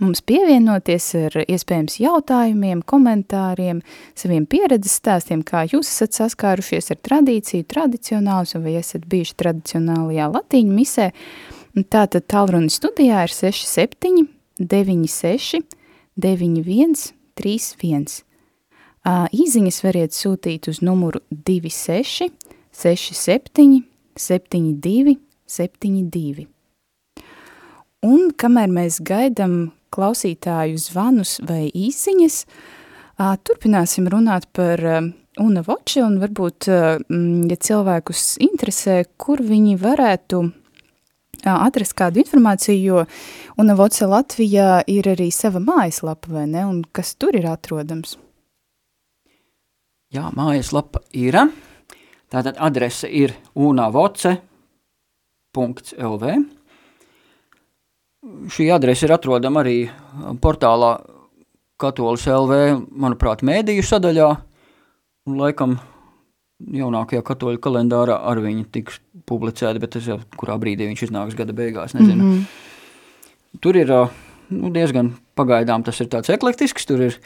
mums pievienoties ar iespējams jautājumiem, komentāriem, saviem pieredzes stāstiem, kā jūs esat saskārušies ar tradīciju, tradicionālus, vai esat bijuši tradicionālajā latīņu misē. Tātad tālruni studijā ir 67 96 91 31. Īziņas variet sūtīt uz numuru 26 67 72 72. Un kamēr mēs gaidām klausītāju zvanus vai īsiņas, turpināsim runāt par Una Voči un varbūt, ja cilvēkus interesē, kur viņi varētu atrast kādu informāciju, jo Una Voce Latvijā ir arī sava mājaslapa, vai ne, un kas tur ir atrodams? Jā, mājaslapa ir, tātad adrese ir unavoce.lv, Šī adrese ir atrodama arī portālā Katolis LV, manuprāt, mēdīju sadaļā, un laikam jaunākajā katoļu kalendārā ar viņu tiks publicēta, bet es jau kurā brīdī viņš iznāks gada beigās, nezinu. Mm -hmm. Tur ir nu, diezgan pagaidām tas ir tāds eklektisks, tur ir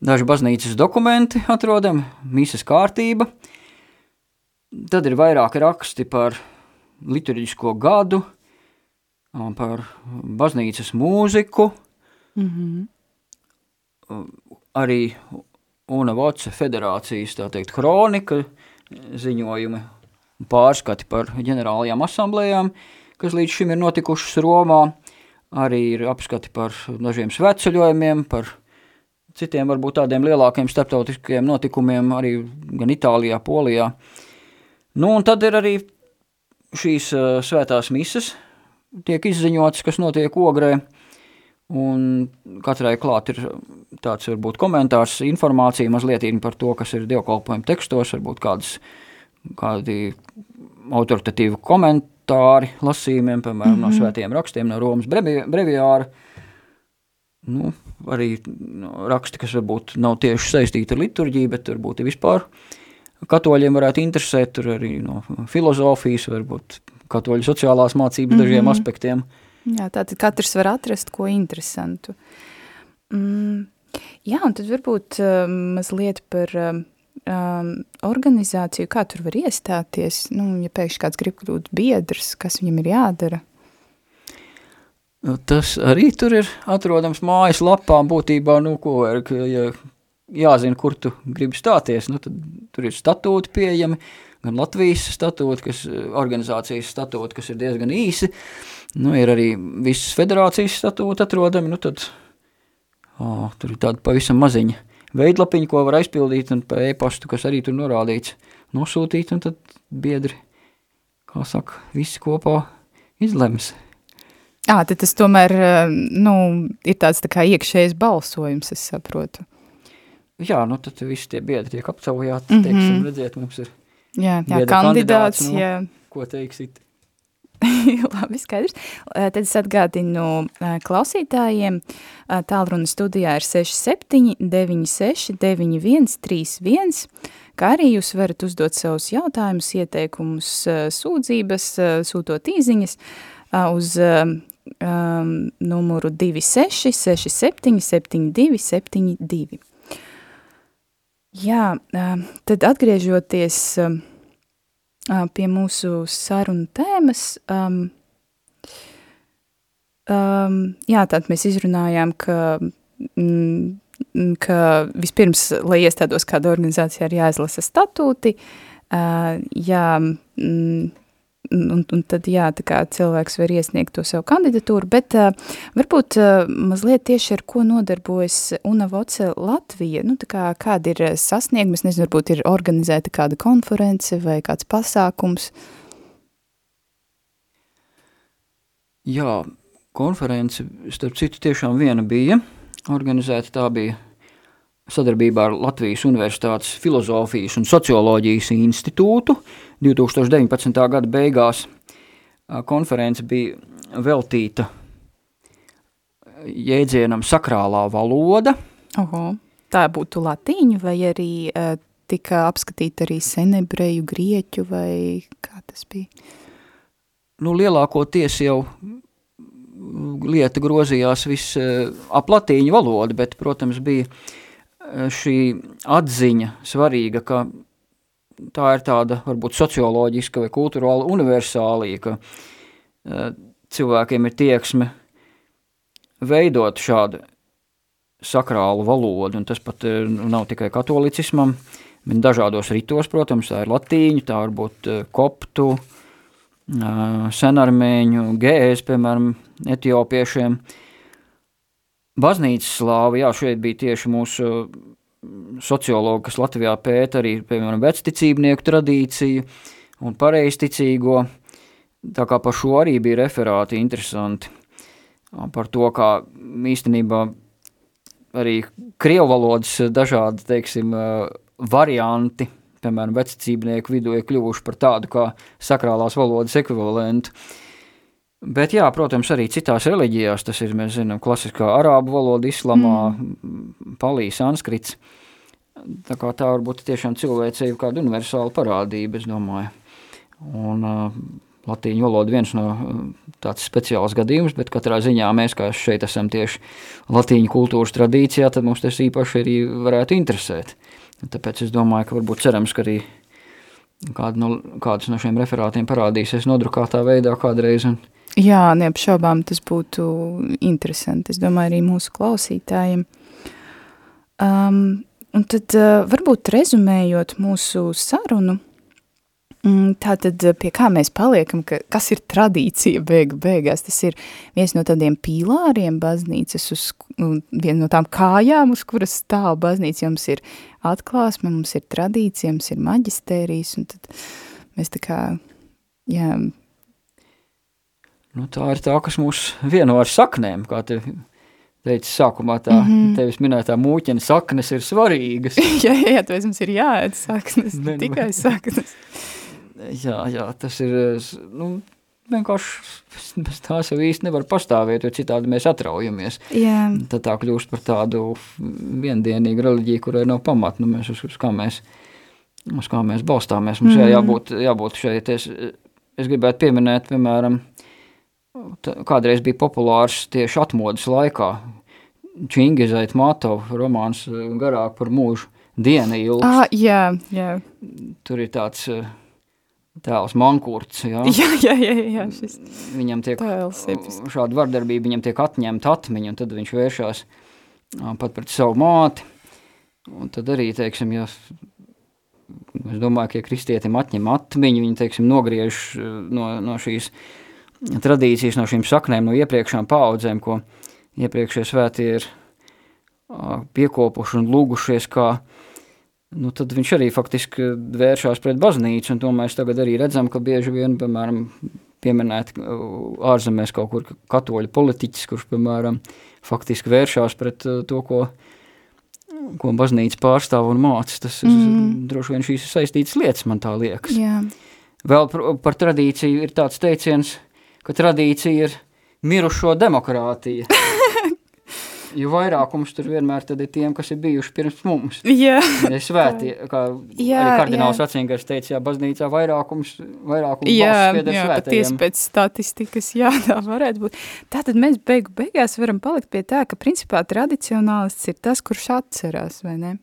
daži baznīcas dokumenti atrodami, misas kārtība, tad ir vairāki raksti par liturģisko gadu, par baznīcas mūziku, mm -hmm. arī Una Voce federācijas, tā teikt, kronika ziņojumi, pārskati par ģenerālajām asamblējām, kas līdz šim ir notikušas Romā, arī ir apskati par dažiem svētceļojumiem, par citiem varbūt tādiem lielākiem starptautiskiem notikumiem, arī gan Itālijā, Polijā. Nu, un tad ir arī šīs uh, svētās mises, tiek izziņots, kas notiek ogrē, un katrai klāt ir tāds varbūt komentārs, informācija mazliet par to, kas ir dievkalpojuma tekstos, varbūt kādas, kādi autoritatīvi komentāri lasījumiem, piemēram, mm -hmm. no mhm. svētiem rakstiem, no Romas brevi, breviāra, nu, arī no, raksti, kas varbūt nav tieši saistīti ar liturģiju, bet varbūt vispār katoļiem varētu interesēt, tur arī no filozofijas, varbūt katoļu sociālās mācības mm -hmm. dažiem aspektiem. Jā, tātad katrs var atrast ko interesantu. Mm, jā, un tad varbūt uh, mazliet par uh, organizāciju, kā tur var iestāties, nu, ja pēkšņi kāds grib kļūt biedrs, kas viņam ir jādara? Tas arī tur ir atrodams mājas lapā, būtībā, nu, ko var, ja jāzina, kur tu gribi stāties, nu, tad tur ir statūti pieejami, gan Latvijas statūti, kas, organizācijas statūti, kas ir diezgan īsi, nu, ir arī visas federācijas statūti atrodami, nu, tad oh, tur ir tāda pavisam maziņa veidlapiņa, ko var aizpildīt, un pa e-pastu, kas arī tur norādīts, nosūtīt, un tad biedri, kā saka, visi kopā izlems. Ā, tad tas tomēr, nu, ir tāds tā kā iekšējs balsojums, es saprotu. Jā, nu tad visi tie biedri tiek apcaujāti, mm -hmm. teiksim, redziet, mums ir jā, jā, kandidāts, kandidāts nu, jā. ko teiksit? [LAUGHS] Labi, skaidrs. Tad es atgādinu klausītājiem, tālruna studijā ir 67 96 91 31, kā arī jūs varat uzdot savus jautājumus, ieteikumus, sūdzības, sūtot īziņas uz um, numuru 26 67 72 72. Jā, tad atgriežoties pie mūsu sarunu tēmas, um, um, jā, tad mēs izrunājām, ka, mm, ka vispirms, lai iestādos kāda organizācija, ir jāizlasa statūti, uh, jā, mm, un, un tad, jā, tā kā cilvēks var iesniegt to savu kandidatūru, bet uh, varbūt uh, mazliet tieši ar ko nodarbojas UNAVOCE Latvija, nu, tā kā kāda ir sasniegums, nezinu, varbūt ir organizēta kāda konference vai kāds pasākums? Jā, konference, starp citu, tiešām viena bija organizēta, tā bija sadarbībā ar Latvijas Universitātes Filozofijas un Socioloģijas institūtu 2019. gada beigās. Konference bija veltīta jēdzienam sakrālā valoda. Oho, tā būtu latīņu vai arī tika apskatīta arī senebreju, grieķu vai kā tas bija? Nu, lielākoties jau lieta grozījās viss ap latīņu valodu, bet, protams, bija uh, šī atziņa svarīga, ka tā ir tāda varbūt socioloģiska vai kulturāla universālija, ka uh, cilvēkiem ir tieksme veidot šādu sakrālu valodu, un tas pat uh, nav tikai katolicismam, bet dažādos ritos, protams, tā ir latīņu, tā varbūt uh, koptu, senarmēņu, gēs, piemēram, etiopiešiem, uh, Baznīcas slāva, jā, šeit bija tieši mūsu mm, sociologi, kas Latvijā pēta arī, piemēram, vecticībnieku tradīciju un pareizticīgo, tā kā par šo arī bija referāti interesanti, par to, kā īstenībā arī krievu valodas dažādi, teiksim, varianti, piemēram, vecticībnieku vidū ir kļuvuši par tādu kā sakrālās valodas ekvivalentu. Bet, jā, protams, arī citās reliģijās tas ir, mēs zinām, klasiskā arābu valoda, islamā, mm. palī, sanskrits. Tā kā tā varbūt tiešām cilvēcei ir kāda universāla parādība, es domāju. Un uh, latīņu valoda viens no tāds speciāls gadījums, bet katrā ziņā mēs, kā šeit esam tieši latīņu kultūras tradīcijā, tad mums tas īpaši arī varētu interesēt. Tāpēc es domāju, ka varbūt cerams, ka arī kādu no, kādus no šiem referātiem parādīsies nodrukātā veidā kādreiz un Jā, neapšaubām tas būtu interesanti. Es domāju, arī mūsu klausītājiem. Um, un tad uh, varbūt rezumējot mūsu sarunu, mm, tātad pie kā mēs paliekam, ka, kas ir tradīcija beigu beigās, tas ir viens no tādiem pīlāriem baznīcas, uz viena no tām kājām, uz kuras stāv baznīca, jums ir atklāsme, mums ir tradīcija, mums ir maģistērijas, un tad mēs tā kā, jā, Nu, tā ir tā, kas mūs vieno ar saknēm, kā te teici sākumā, tā mm -hmm. tevis minētā mūķena saknes ir svarīgas. [LAUGHS] jā, jā, jā, tāpēc mums ir jāēd saknes, ne, nu, tikai saknes. jā, jā, tas ir, nu, vienkārši bez tās jau īsti nevar pastāvēt, jo citādi mēs atraujamies. Jā. Tad tā kļūst par tādu viendienīgu reliģiju, kurai nav pamat, nu mēs uz, uz kā mēs, uz kā mēs balstāmies. Mums mm -hmm. jābūt, jābūt šeit, es, es gribētu pieminēt, piemēram, kādreiz bija populārs tieši atmodas laikā. Čingizait Matovu romāns garāk par mūžu diena ilgs. Ah, jā, jā. Tur ir tāds tēls Mankurts, jā. [LAUGHS] Jā, jā, jā, jā šis Viņam tiek tēls šāda vardarbība, viņam tiek atņemta atmiņa, un tad viņš vēršās pat pret savu māti. Un tad arī, teiksim, ja es domāju, ka ja kristietim atņem atmiņu, viņi, teiksim, nogriež ā, no, no šīs tradīcijas, no šīm saknēm, no iepriekšām paudzēm, ko iepriekšējie svētie ir piekopuši un lūgušies, kā nu, tad viņš arī faktiski vēršās pret baznīcu, to mēs tagad arī redzam, ka bieži vien, piemēram, pieminēt ārzemēs kaut kur katoļu politiķis, kurš, piemēram, faktiski vēršās pret to, ko, ko baznīca pārstāv un māca. Tas ir, Mhm. droši vien šīs ir saistītas lietas, man tā liekas. Jā, Vēl par, par tradīciju ir tāds teiciens, ka tradīcija ir mirušo demokrātija. [LAUGHS] jo vairākums tur vienmēr ir tiem, kas ir bijuši pirms mums. jā. Ja svētie, kā Jā, arī kardināls. Atsingars teica, jā, baznīcā vairākums, vairākums Jā, jā patiesi pēc statistikas, jā, tā varētu būt. Tātad mēs beigu beigās varam palikt pie tā, ka principā tradicionālists ir tas, kurš atcerās, vai ne?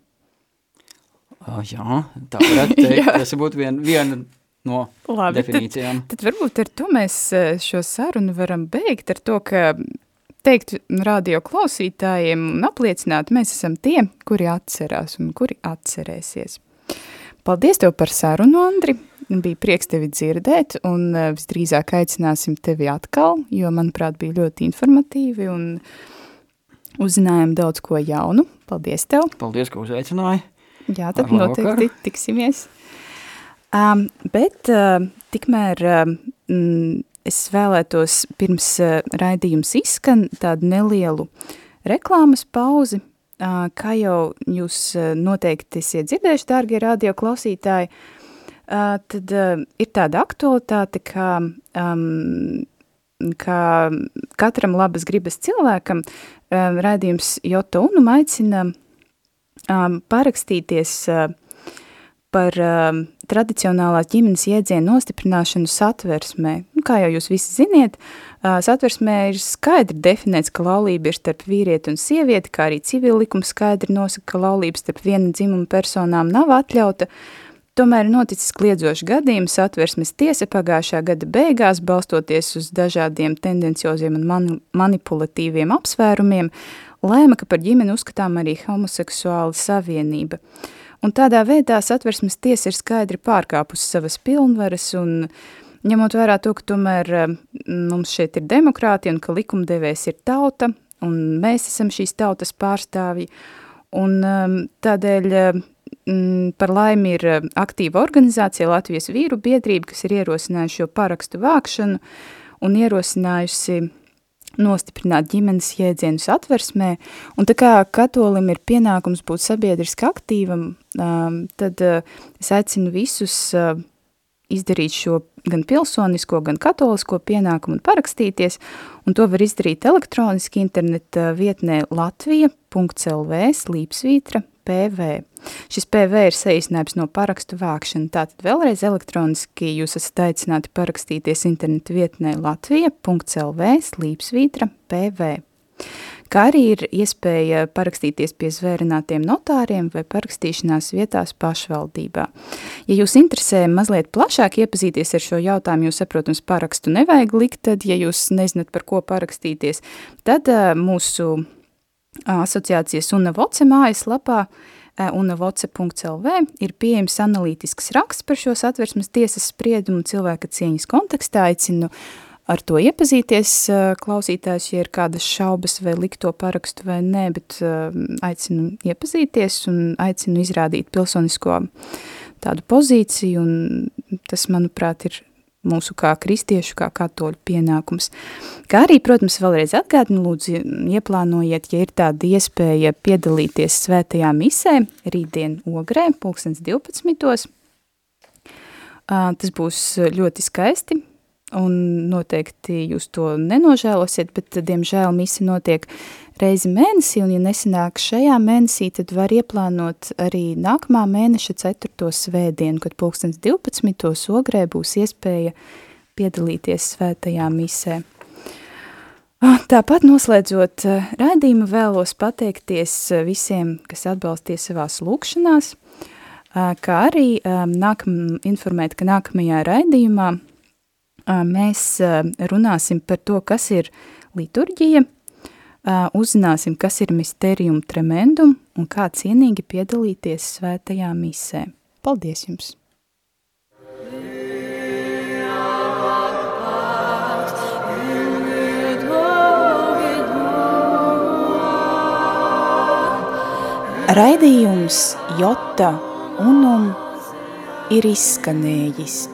Ah, jā, tā varētu teikt. [LAUGHS] Tas būtu vien, viena no Labi, tad, definīcijām. tad varbūt ar to mēs eh, šo sarunu varam beigt, ar to, ka teikt radio klausītājiem un apliecināt, mēs esam tie, kuri atcerās un kuri atcerēsies. Paldies tev par sarunu, Andri. Bija prieks tevi dzirdēt, un eh, visdrīzāk aicināsim tevi atkal, jo, manuprāt, bija ļoti informatīvi un uzzinājām daudz ko jaunu. Paldies tev! Paldies, ka uzaicināji. Jā, tad Ar noteikti labvakaru. tiksimies. Um, bet uh, tikmēr mm, es vēlētos pirms uh, raidījums izskan tādu nelielu reklāmas pauzi, uh, kā jau jūs uh, noteikti esiet dzirdējuši, dārgie radio klausītāji, uh, tad uh, ir tāda aktualitāte, kā, um, kā katram labas gribas cilvēkam um, raidījums Joto Unum aicina um, parakstīties uh, par um, tradicionālās ģimenes jēdzienu nostiprināšanu satversmē. Nu, kā jau jūs visi ziniet, uh, satversmē ir skaidri definēts, ka laulība ir starp vīrieti un sievieti, kā arī civila likums skaidri nosaka, ka laulība starp viena dzimuma personām nav atļauta. Tomēr noticis kliedzošs gadījums satversmes tiesa pagājušā gada beigās, balstoties uz dažādiem tendencioziem un mani manipulatīviem apsvērumiem, lēma, ka par ģimeni uzskatām arī homoseksuāla savienība. Un tādā veidā satversmes tiesa ir skaidri pārkāpusi savas pilnvaras un ņemot vērā to, ka tomēr eh, mums šeit ir demokrātija un ka likumdevējs ir tauta un mēs esam šīs tautas pārstāvji. Un um, tādēļ mm, par laimi ir eh, aktīva organizācija Latvijas vīru biedrība, kas ir ierosinājuši šo parakstu vākšanu un ierosinājusi nostiprināt ģimenes jēdzienus atversmē, un tā kā katolim ir pienākums būt sabiedriski aktīvam, um, tad uh, es aicinu visus uh, izdarīt šo gan pilsonisko, gan katolisko pienākumu un parakstīties, un to var izdarīt elektroniski interneta vietnē latvija.lv slīpsvītra PV. Šis PV ir saīsinājums no parakstu vākšana, tātad vēlreiz elektroniski jūs esat aicināti parakstīties interneta vietnē latvija.lv slīpsvītra PV. Kā arī ir iespēja parakstīties pie zvērinātiem notāriem vai parakstīšanās vietās pašvaldībā. Ja jūs interesē mazliet plašāk iepazīties ar šo jautājumu, jūs, saprotams, parakstu nevajag likt, tad, ja jūs nezināt, par ko parakstīties, tad uh, mūsu asociācijas UNAVOCE mājaslapā unavoce.lv ir pieejams analītisks raksts par šo satversmes tiesas spriedumu cilvēka cieņas kontekstā. Aicinu ar to iepazīties klausītājs, ja ir kādas šaubas vai likt to parakstu vai nē, bet aicinu iepazīties un aicinu izrādīt pilsonisko tādu pozīciju, un tas, manuprāt, ir mūsu kā kristiešu, kā katoļu pienākums. Kā arī, protams, vēlreiz atgādinu, lūdzu, ieplānojiet, ja ir tāda iespēja piedalīties svētajā misē, rītdien ogrē, pulkstens 12. Tas būs ļoti skaisti, un noteikti jūs to nenožēlosiet, bet, diemžēl, misi notiek reizi mēnesī, un ja nesanāk šajā mēnesī, tad var ieplānot arī nākamā mēneša 4. svētdienu, kad pulkstens 12. ogrē būs iespēja piedalīties svētajā misē. Tāpat noslēdzot raidījumu vēlos pateikties visiem, kas atbalsties savās lūkšanās, kā arī nākam, informēt, ka nākamajā raidījumā mēs runāsim par to, kas ir liturģija, uzzināsim, kas ir mysterium tremendum un kā cienīgi piedalīties svētajā misē. Paldies jums! Raidījums Jota Unum ir izskanējis.